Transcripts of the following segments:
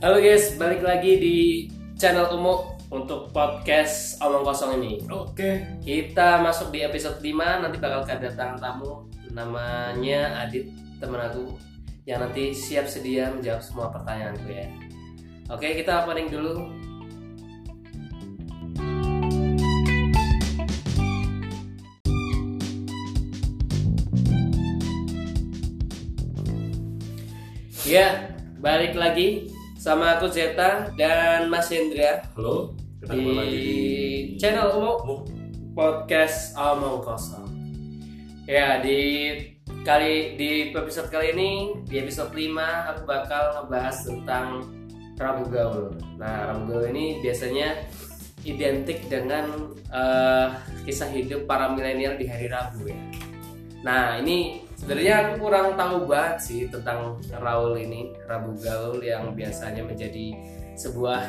Halo guys, balik lagi di channel Umu untuk podcast Omong Kosong ini. Oke. Kita masuk di episode 5, nanti bakal kedatangan tamu namanya Adit, teman aku yang nanti siap sedia menjawab semua pertanyaanku ya. Oke, kita opening dulu. Ya, balik lagi sama aku Zeta dan Mas Hendra Halo. Kita di lagi di channel Umu. podcast Omong Kosong. Ya, di kali di episode kali ini, di episode 5 aku bakal ngebahas tentang Rabu Gaul. Nah, Rabu Gaul ini biasanya identik dengan eh, kisah hidup para milenial di hari Rabu ya. Nah, ini sebenarnya aku kurang tahu banget sih tentang Raul ini, Rabu Gaul yang biasanya menjadi sebuah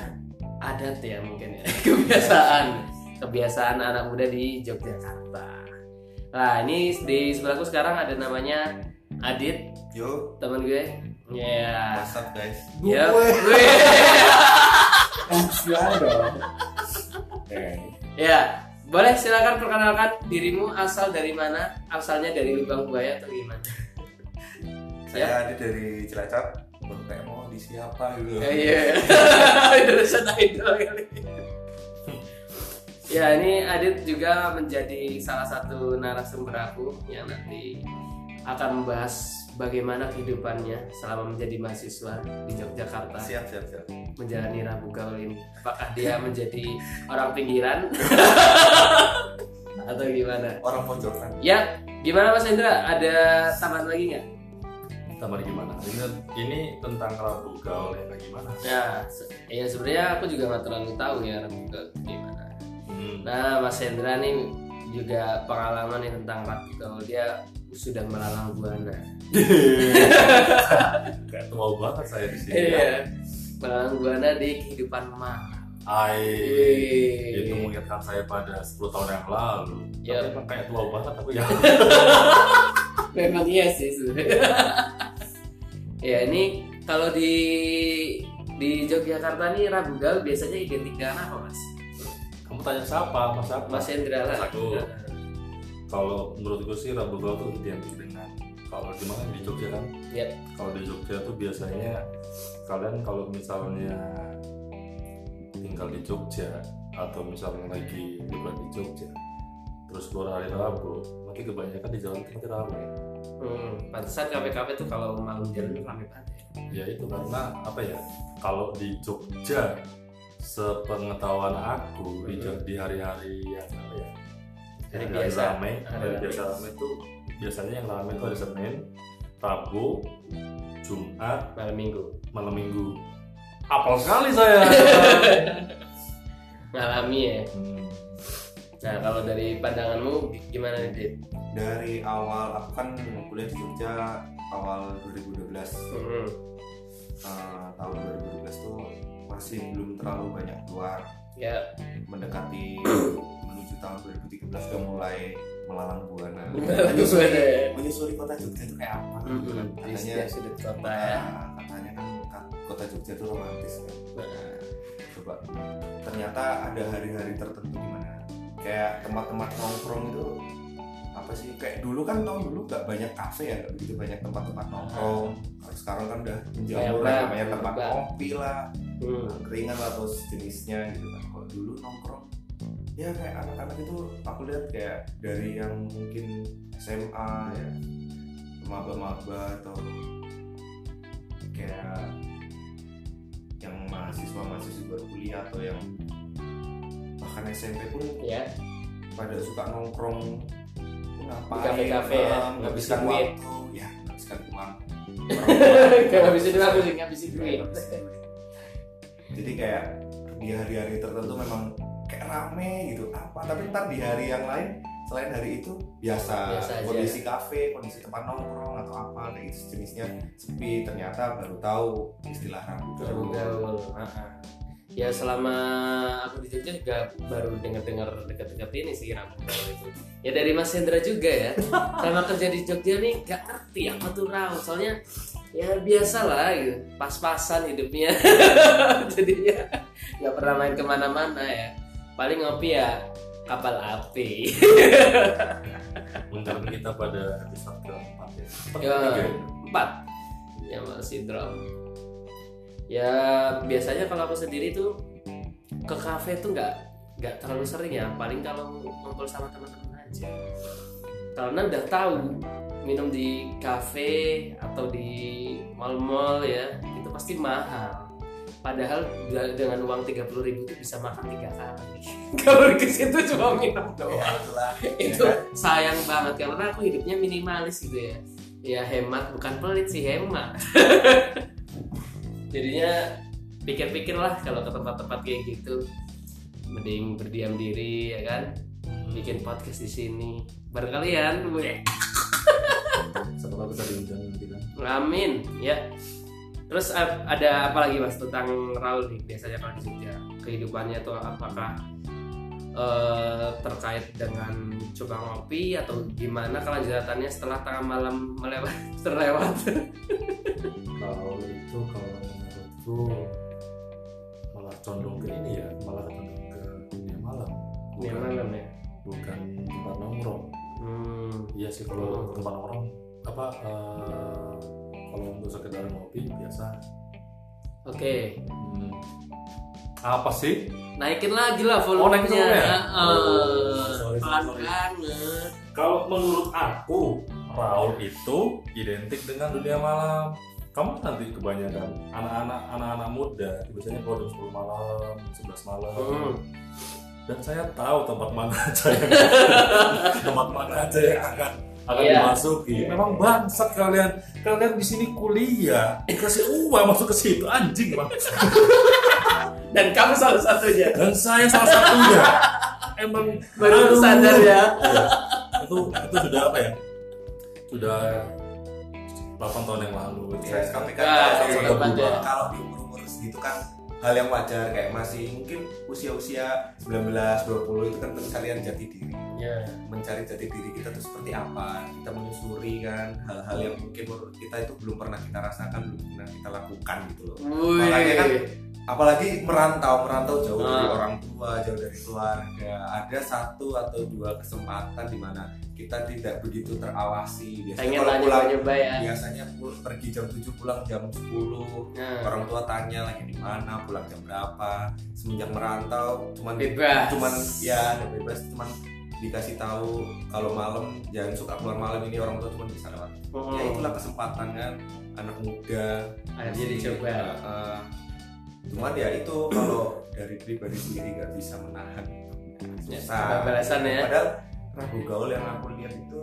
adat ya mungkin ya, kebiasaan kebiasaan anak muda di Yogyakarta. Nah, ini di sebelahku sekarang ada namanya Adit, Yo, teman gue. Ya. what's up guys? Ya. Dong. Eh, Ya, boleh silakan perkenalkan dirimu asal dari mana? Asalnya dari lubang buaya atau gimana? Saya Adi dari Cilacap. Baru kayak mau di siapa gitu. Ya, iya. Idol kali. Ya, ini Adit juga menjadi salah satu narasumber aku yang nanti akan membahas bagaimana kehidupannya selama menjadi mahasiswa di Yogyakarta Siap, siap, siap. menjalani Rabu Gaul ini. Apakah dia menjadi orang pinggiran atau gimana? Orang pojokan. Ya, gimana Mas Hendra? Ada tambahan lagi nggak? Tambah gimana? Ini, ini tentang Rabu Gaul ya gimana? Ya, se- ya sebenarnya aku juga nggak terlalu tahu ya Rabu Gaul gimana. Hmm. Nah, Mas Hendra nih juga pengalaman nih tentang Rabu Gaul. Dia sudah melalang buana. Kayak tua banget saya di sini. Iya. Melalang buana di kehidupan malam. Ai. Itu mengingatkan saya pada 10 tahun yang lalu. Ya. Tapi emang kayak tua banget aku ya. Memang iya sih sebenarnya. ya ini kalau di di Yogyakarta nih Rabu Gaul biasanya identik dengan apa Mas? Kamu tanya siapa? Mas apa? Mas Hendra lah. Mas aku. Kalau menurutku sih Rabu Gaul tuh identik dengan kalau di mana di Jogja kan? Yap. Kalau di Jogja tuh biasanya kalian kalau misalnya tinggal di Jogja atau misalnya lagi liburan di Jogja terus keluar hari Rabu nanti kebanyakan di jalan itu ramai Hmm, pantesan kafe-kafe tuh kalau malam jalan tuh rame banget. ya. ya itu karena apa ya kalau di Jogja sepengetahuan aku di, Jo- di hari-hari yang apa ya Hari hari biasa. ramai Hari hari ramai. biasa ramai itu biasanya yang ramai itu hari Senin Rabu Jumat Malam minggu. malam Minggu apal sekali saya Ngalami ya. Hmm. Nah, kalau dari pandanganmu gimana nih, Dit? Dari awal aku kan kuliah di Jogja awal 2012. Hmm. Eh, tahun 2012 tuh masih belum terlalu banyak keluar. Ya, Mendekati menuju tahun 2013 udah mulai melalang buana. Menyusuri, menyusuri kota Jogja itu kayak apa? Hmm, kan. di Katanya setiap sudut kota ya. Nah, katanya kan ka- kota Jogja itu romantis kan. Nah, Coba ternyata ada hari-hari tertentu di mana kayak tempat-tempat nongkrong itu apa sih kayak dulu kan tahun dulu gak banyak kafe ya gak begitu banyak tempat-tempat nongkrong kalau sekarang kan udah menjamur lah banyak tempat kopi lah hmm. keringan lah atau sejenisnya gitu kan kalau dulu nongkrong ya kayak anak-anak itu aku lihat kayak dari yang mungkin SMA ya maba-maba atau kayak yang mahasiswa-mahasiswa baru kuliah atau yang bahkan SMP pun Ya, pada suka nongkrong ngapain kafe-kafe ya, menghabiskan ngabisin duit. waktu ya menghabiskan uang duit, ngabisin duit. ngabisin duit. jadi kayak di hari-hari tertentu memang kayak rame gitu. Apa? Tapi ntar di hari yang lain selain hari itu biasa, Biasa aja. kondisi kafe kondisi tempat nongkrong atau apa kayak gitu jenisnya. Sepi ternyata baru tahu istilah Rabu Gaul. Ya selama aku di Jogja juga baru dengar-dengar dekat-dekat ini sih Rabu Gaul itu. Ya dari Mas Hendra juga ya. Selama kerja di Jogja nih gak ngerti apa tuh Raul. Soalnya ya biasa lah gitu. Pas-pasan hidupnya. Jadinya nggak pernah main ke mana-mana ya paling ngopi ya kapal api Mungkin kita pada episode keempat ya. Empat Ya. ya? empat ya sindrom ya biasanya kalau aku sendiri tuh ke kafe tuh nggak nggak terlalu sering ya paling kalau ngumpul sama teman-teman aja karena udah tahu minum di kafe atau di mall-mall ya itu pasti mahal padahal da- dengan uang 30.000 ribu itu bisa makan tiga kali. Kalau ke situ cuma minum doang Itulah. itu sayang banget karena aku hidupnya minimalis gitu ya. Ya hemat bukan pelit sih hemat. Jadinya pikir-pikir lah kalau ke tempat-tempat kayak gitu. Mending berdiam diri ya kan? Bikin podcast di sini. Bareng kalian tahu bisa diundang nanti kan. amin. Ya terus ap- ada apa lagi mas tentang Raul nih biasanya kalau di Jogja kehidupannya tuh apakah eh, terkait dengan coba ngopi atau gimana kelanjutannya setelah tengah malam melewat terlewat Kalau itu kalau menurutku malah condong ke ini ya, malah condong ke dunia malam. Dunia malam ya? Bukan tempat nongkrong. hmm, Iya sih kalau tempat nongkrong apa eh, kalau untuk sekedar ngopi biasa. oke Hmm, apa sih? naikin lagi lah Oh, naikin volumenya ya? Oh, pelan banget Kalau menurut aku, Raul itu identik dengan dunia malam. Kamu nanti kebanyakan anak-anak anak-anak muda biasanya kalau jam 10 malam, 11 malam. Hmm. Dan saya tahu tempat mana aja yang tempat mana aja yang akan akan Iya. dimasuki. Memang bangsat kalian. Kalian di sini kuliah, dikasih uang masuk ke situ anjing, Bang. dan kamu salah satunya Dan saya salah satunya. Emang baru aduh. sadar ya Iya. itu itu sudah apa ya sudah 8 tahun yang lalu Ya, tapi kan Ah, kalau iya, sudah iya, berubah, iya. kalau di umur-umur segitu kan hal yang wajar kayak masih mungkin usia-usia 19 20 itu kan pencarian jati diri. ya Mencari jati diri kita tuh seperti apa? Kita menyusuri kan hal-hal yang mungkin menurut kita itu belum pernah kita rasakan, belum pernah kita lakukan gitu loh. Makanya kan apalagi merantau merantau jauh dari Ah. orang tua jauh dari keluarga. Ada satu atau dua kesempatan di mana kita tidak begitu terawasi. Biasanya pengen kalau pulang nyoba ya. biasanya pergi jam 7 pulang jam 10 Nah, orang tua tanya lagi di mana pulang jam berapa. Semenjak merantau cuman bebas. cuman ya bebas. Cuman dikasih tahu kalau malam jangan suka keluar malam. Ini orang tua cuma bisa lewat. Hmm. ya itulah kesempatan kan anak muda. Akhirnya dicoba. Uh, cuman ya itu kalau dari pribadi sendiri nggak bisa menahan Ya, susah. balasan ya. Padahal rabu gaul yang aku lihat itu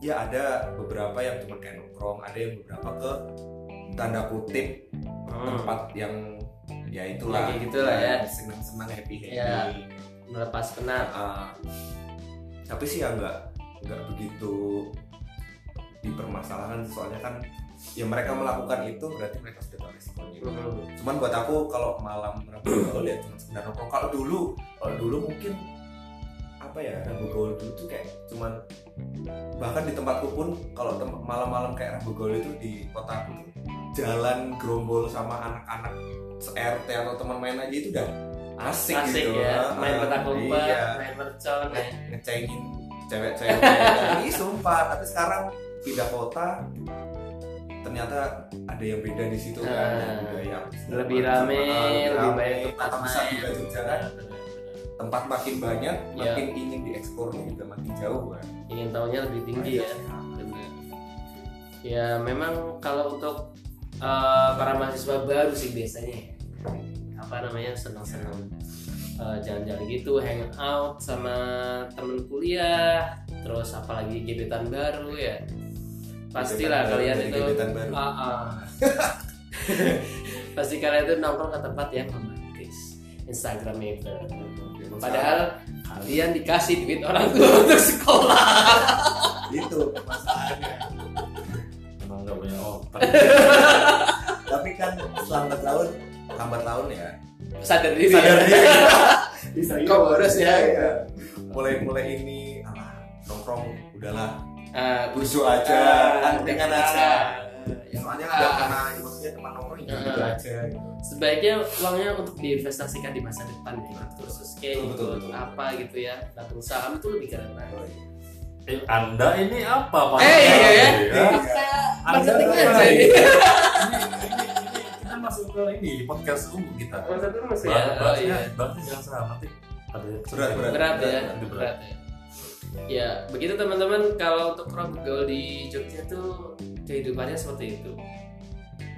ya ada beberapa yang cuma kayak nongkrong ada yang beberapa ke tanda kutip Hmm. tempat yang ya itulah. Ya, kayak gitulah ya. senang senang happy happy. Ya. melepas penat. Uh, tapi sih ya nggak nggak begitu dipermasalahkan. Soalnya kan ya mereka melakukan itu berarti mereka sudah tahu resikonya Hmm. cuman buat aku kalau malam rabu gaul ya cuma sekedar nongkrong kalau dulu kalau dulu mungkin apa ya rabu gaul dulu tuh kayak cuman bahkan di tempatku pun kalau tem- malam-malam kayak rabu gaul itu di kotaku tuh jalan gerombol sama anak-anak se-RT atau teman main aja itu udah asik, asik gitu ya main Ah, petak umpet iya. main mercon ya. ngecengin cewek-cewek ini sumpah tapi sekarang pindah kota ternyata ada yang beda di situ kan. Ah. budaya lebih rame lebih banyak tempat main juga Jogja kan tempat makin banyak Iya. makin ingin dieksplornya juga makin jauh kan. Ingin tahunya lebih tinggi ya. Benar. ya memang kalau untuk eh, para mahasiswa baru sih biasanya ya. apa namanya senang-senang. Eh, jalan-jalan gitu hang out sama temen kuliah terus apalagi gebetan baru ya pastilah kalian itu baru. Ah, ah. pasti kalian itu nongkrong ke tempat yang romantis Instagramable padahal kalian dikasih duit orang tua untuk sekolah itu masalahnya emang nggak punya otak tapi kan lambat laun lambat laun ya sadar diri sadar ya. diri bisa Kok boros ya? mulai mulai ini nongkrong udahlah Ah, busuk aja Ah, angkringan ah, aja ya, soalnya nggak kena maksudnya teman nongkrong gitu Ah. aja gitu. sebaiknya uangnya untuk diinvestasikan di masa depan ya khusus kayak Betul, gitu betul, betul. apa gitu ya nabung saham itu lebih keren banget Eh, anda ini apa pak Eh, iya, ya. Ya. kayak Anda marketing aja ini? kita masuk ke ini podcast umum kita marketing masih ya Bahas- oh bahasnya iya bahasnya jangan salah nanti ada yang Berat, berat. berat ya Nanti berat. berat ya ya begitu teman-teman. Kalau untuk Rabu Gaul di Jogja tuh kehidupannya seperti itu.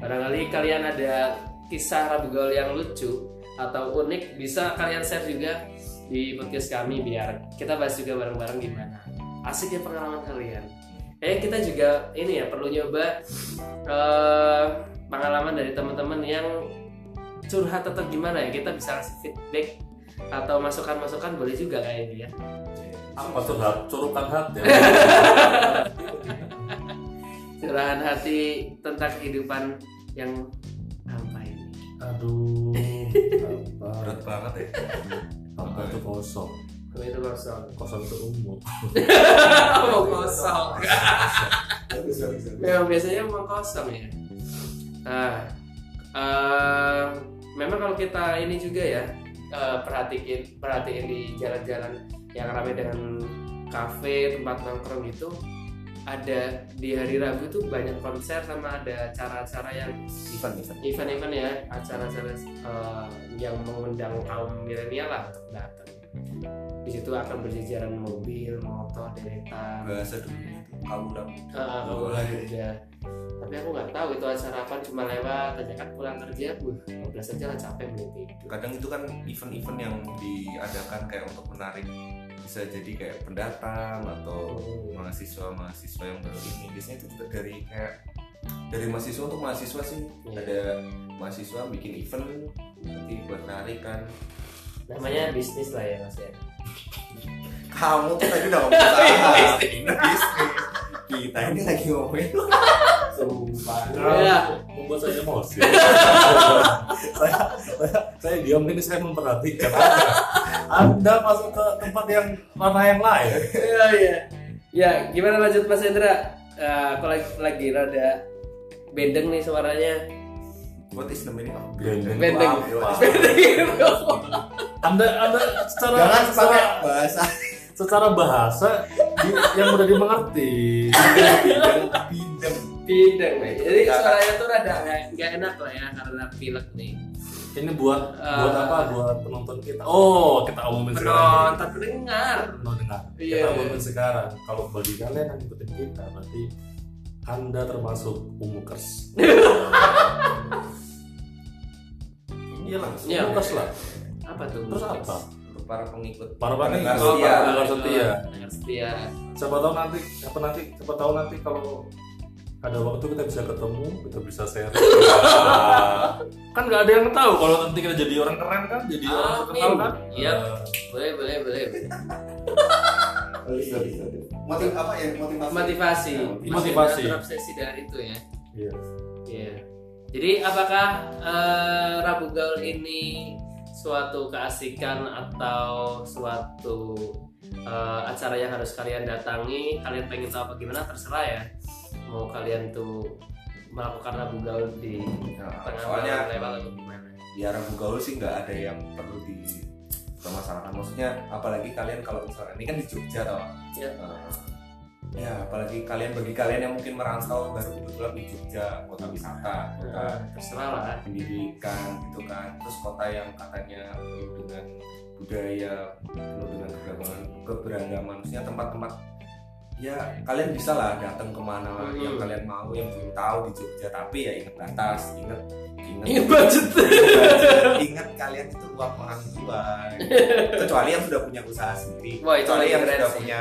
Barangkali kalian ada kisah Rabu Gaul yang lucu atau unik bisa kalian share juga di podcast kami biar kita bahas juga bareng-bareng gimana. Asik ya pengalaman kalian. Eh kita juga ini ya perlu nyoba eh, pengalaman dari teman-teman yang curhat atau gimana ya. Kita bisa kasih feedback atau masukan-masukan boleh juga kayak ya apa tuh curukan hati. Curahan hati tentang kehidupan yang apa ini? Aduh apa? Berat banget ya. Apa itu kosong? Kalau itu kosong? Kosong itu umum. Mau kosong. Memang biasanya emang kosong ya. Nah eh, memang kalau kita ini juga ya eh, perhatiin perhatiin di jalan-jalan yang ramai dengan kafe tempat nongkrong itu ada di hari Rabu itu banyak konser sama ada acara-acara yang event event. Event-event ya acara-acara eh, yang mengundang kaum milenial lah datang. Di situ akan berjejaran mobil motor deretan. Bahasa udah Ah, Oh, kaum muda. Tapi aku nggak tahu itu acara apa cuma lewat aja kan pulang kerja buh 15 aja lah capek tidur kadang itu kan event-event yang diadakan kayak untuk menarik bisa jadi kayak pendatang atau mahasiswa-mahasiswa yang baru ini. Biasanya itu juga dari kayak dari mahasiswa untuk mahasiswa sih. Iya. ada mahasiswa bikin event nanti buat narik kan. Namanya bisnis lah ya mas ya. Kamu tuh tadi udah ngomong usaha ini bisnis. Kita ini lagi ngomongin sumpah. Ya membuat saya emosi. Saya, saya, saya diam ini saya memperhatikan anda, masuk ke tempat yang mana yang lain? Ya ya ya gimana lanjut mas Hendra Eh, aku lagi lagi rada bendeng nih suaranya. What is the meaning of Bendeng. Bendeng. Apa? anda anda secara jangan secara, bahasa. secara bahasa di- yang mudah dimengerti. Bidang bidang bendeng nih jadi suaranya tuh rada nggak enak lah ya karena pilek nih ini buat buat Ah. apa? Buat penonton kita. Oh kita umumin sekarang penonton pendengar. No dengar Iya. kita umumin sekarang. Kalau bagi kalian yang ikutin kita berarti anda termasuk umukers iya langsung Iya. umukers lah. Apa tuh terus apa? Untuk para pengikut. Para pengikut. Pendengar setia. pendengar setia. Pendengar setia. Siapa tahu nanti siapa nanti siapa tahu nanti kalau ada waktu kita bisa ketemu kita bisa share. Kan nggak ada yang tahu kalau nanti kita jadi orang keren kan? Jadi orang Amin. terkenal kan? Iya. Eh, boleh boleh boleh. Motiv apa ya? Motivasi. Motivasi. Motivasi. Jangan terobsesi dengan itu ya. Iya. Iya. Jadi apakah eh, Rabu Gaul ini suatu keasikan atau suatu eh, acara yang harus kalian datangi? Kalian pengen tahu apa gimana? Terserah ya. Mau kalian tuh melakukan Rabu Gaul di Nah, tengah soalnya lewat atau gimana? di arah gaul sih nggak ada yang perlu di permasalahkan maksudnya apalagi kalian kalau misalnya ini kan di Jogja toh Ya. Eh, ya apalagi kalian bagi kalian yang mungkin merantau baru kebetulan di Jogja kota wisata kota Eh, terserah lah. pendidikan gitu kan terus kota yang katanya penuh dengan budaya penuh dengan keberagaman keberagaman maksudnya tempat-tempat ya kalian bisa lah datang ke mana Hmm. yang kalian mau yang belum tahu di Jogja tapi ya ingat batas ingat ingat Ingat budget. ingat kalian itu uang orang tua kecuali yang sudah punya usaha sendiri Wah, itu kecuali yang sudah sih. punya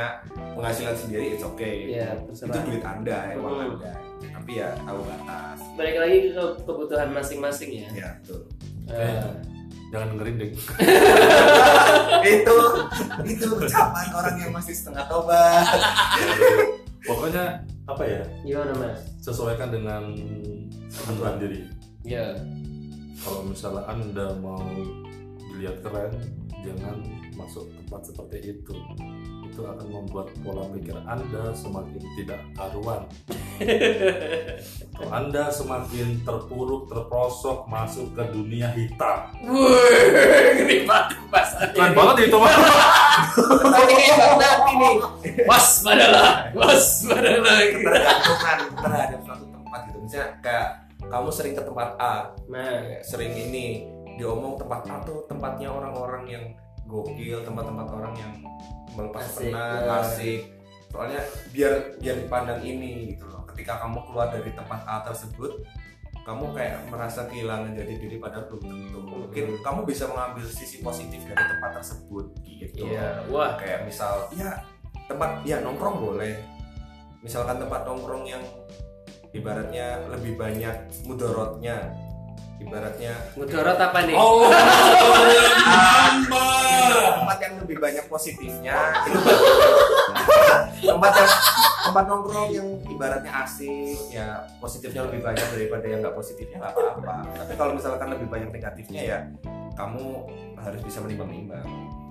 penghasilan sendiri it's okay Iya, itu terserah. duit anda uang Hmm. anda tapi ya tahu batas Balik lagi ke kebutuhan masing-masing ya. ya betul Eh, jangan dengerin deh itu itu ucapan orang yang masih setengah tobat. Pokoknya apa ya? Gimana mas? sesuaikan dengan kebutuhan diri. Ya. kalau misalnya anda mau dilihat keren jangan masuk tempat seperti itu itu akan membuat pola pikir anda semakin tidak karuan kalau anda semakin terpuruk terprosok masuk ke dunia hitam banget bahasanya. keren banget itu mah Ngeri banget ini. Waspadalah, waspadalah. ketergantungan terhadap suatu tempat gitu misalnya kayak kamu sering ke tempat A Nah, sering ini diomong tempat A tuh tempatnya orang-orang yang gokil tempat-tempat orang yang melepas penat ya. asik. Soalnya biar biar dipandang ini gitu loh. Ketika kamu keluar dari tempat A tersebut kamu kayak merasa kehilangan jati diri padahal belum tentu. Mungkin kamu bisa mengambil sisi positif dari tempat tersebut gitu. Iya. Wah, kayak misal ya tempat ya nongkrong boleh. Misalkan tempat nongkrong yang ibaratnya lebih banyak mudorotnya ibaratnya mudorot apa nih? oh tempat yang lebih banyak positifnya tempat yang tempat nongkrong yang ibaratnya asik ya positifnya lebih banyak daripada yang nggak positifnya nggak apa-apa tapi kalau misalkan lebih banyak negatifnya ya kamu harus bisa menimbang-nimbang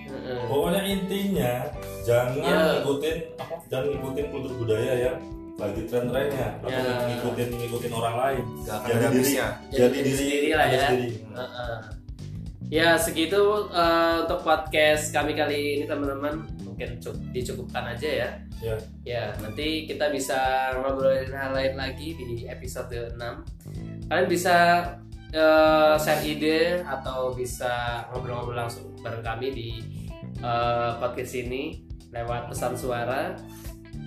Heeh. Pokoknya intinya jangan Ya. ngikutin apa? Jangan ngikutin kultur budaya yang lagi tren-trennya atau Ya. ngikutin ngikutin orang lain. akan Jadi diri. habisnya Jadi diri sendiri lah ya. sendiri. Heeh. Ya segitu eh, untuk podcast kami kali ini teman-teman mungkin cu- dicukupkan aja ya. Ya. Ya nanti kita bisa ngobrolin hal lain lagi di episode 6 Kalian bisa eh, share ide atau bisa ngobrol-ngobrol langsung bareng kami di eh, podcast ini lewat pesan suara.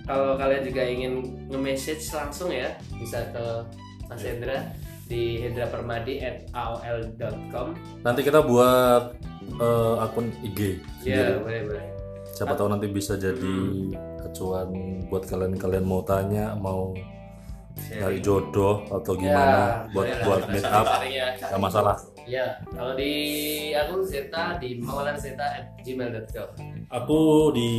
Kalau kalian juga ingin nge-message langsung ya bisa ke Mas Ya. Hendra di hendrapermadi at aol.com Nanti kita buat eh, akun IG. ya sendiri. boleh boleh Siapa tahu nanti bisa jadi acuan buat kalian kalian mau tanya, mau cari jodoh atau gimana buat boleh lah, buat kita meet up sharing ya. nggak masalah. Ya, kalau di aku Zeta di maulanzeta@gmail.com. Aku di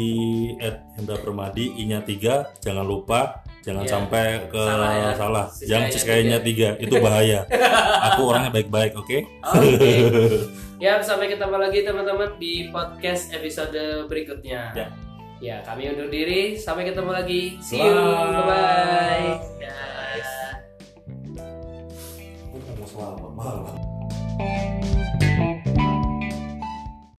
Hendra Permadi inya tiga. jangan lupa jangan ya, sampai ke salah, ya. salah. jangan sekayanya tiga. tiga itu bahaya aku orangnya baik-baik oke okay? okay. ya sampai ketemu lagi teman-teman di podcast episode berikutnya ya, ya kami undur diri sampai ketemu lagi see you bye bye, bye. Yes. bye.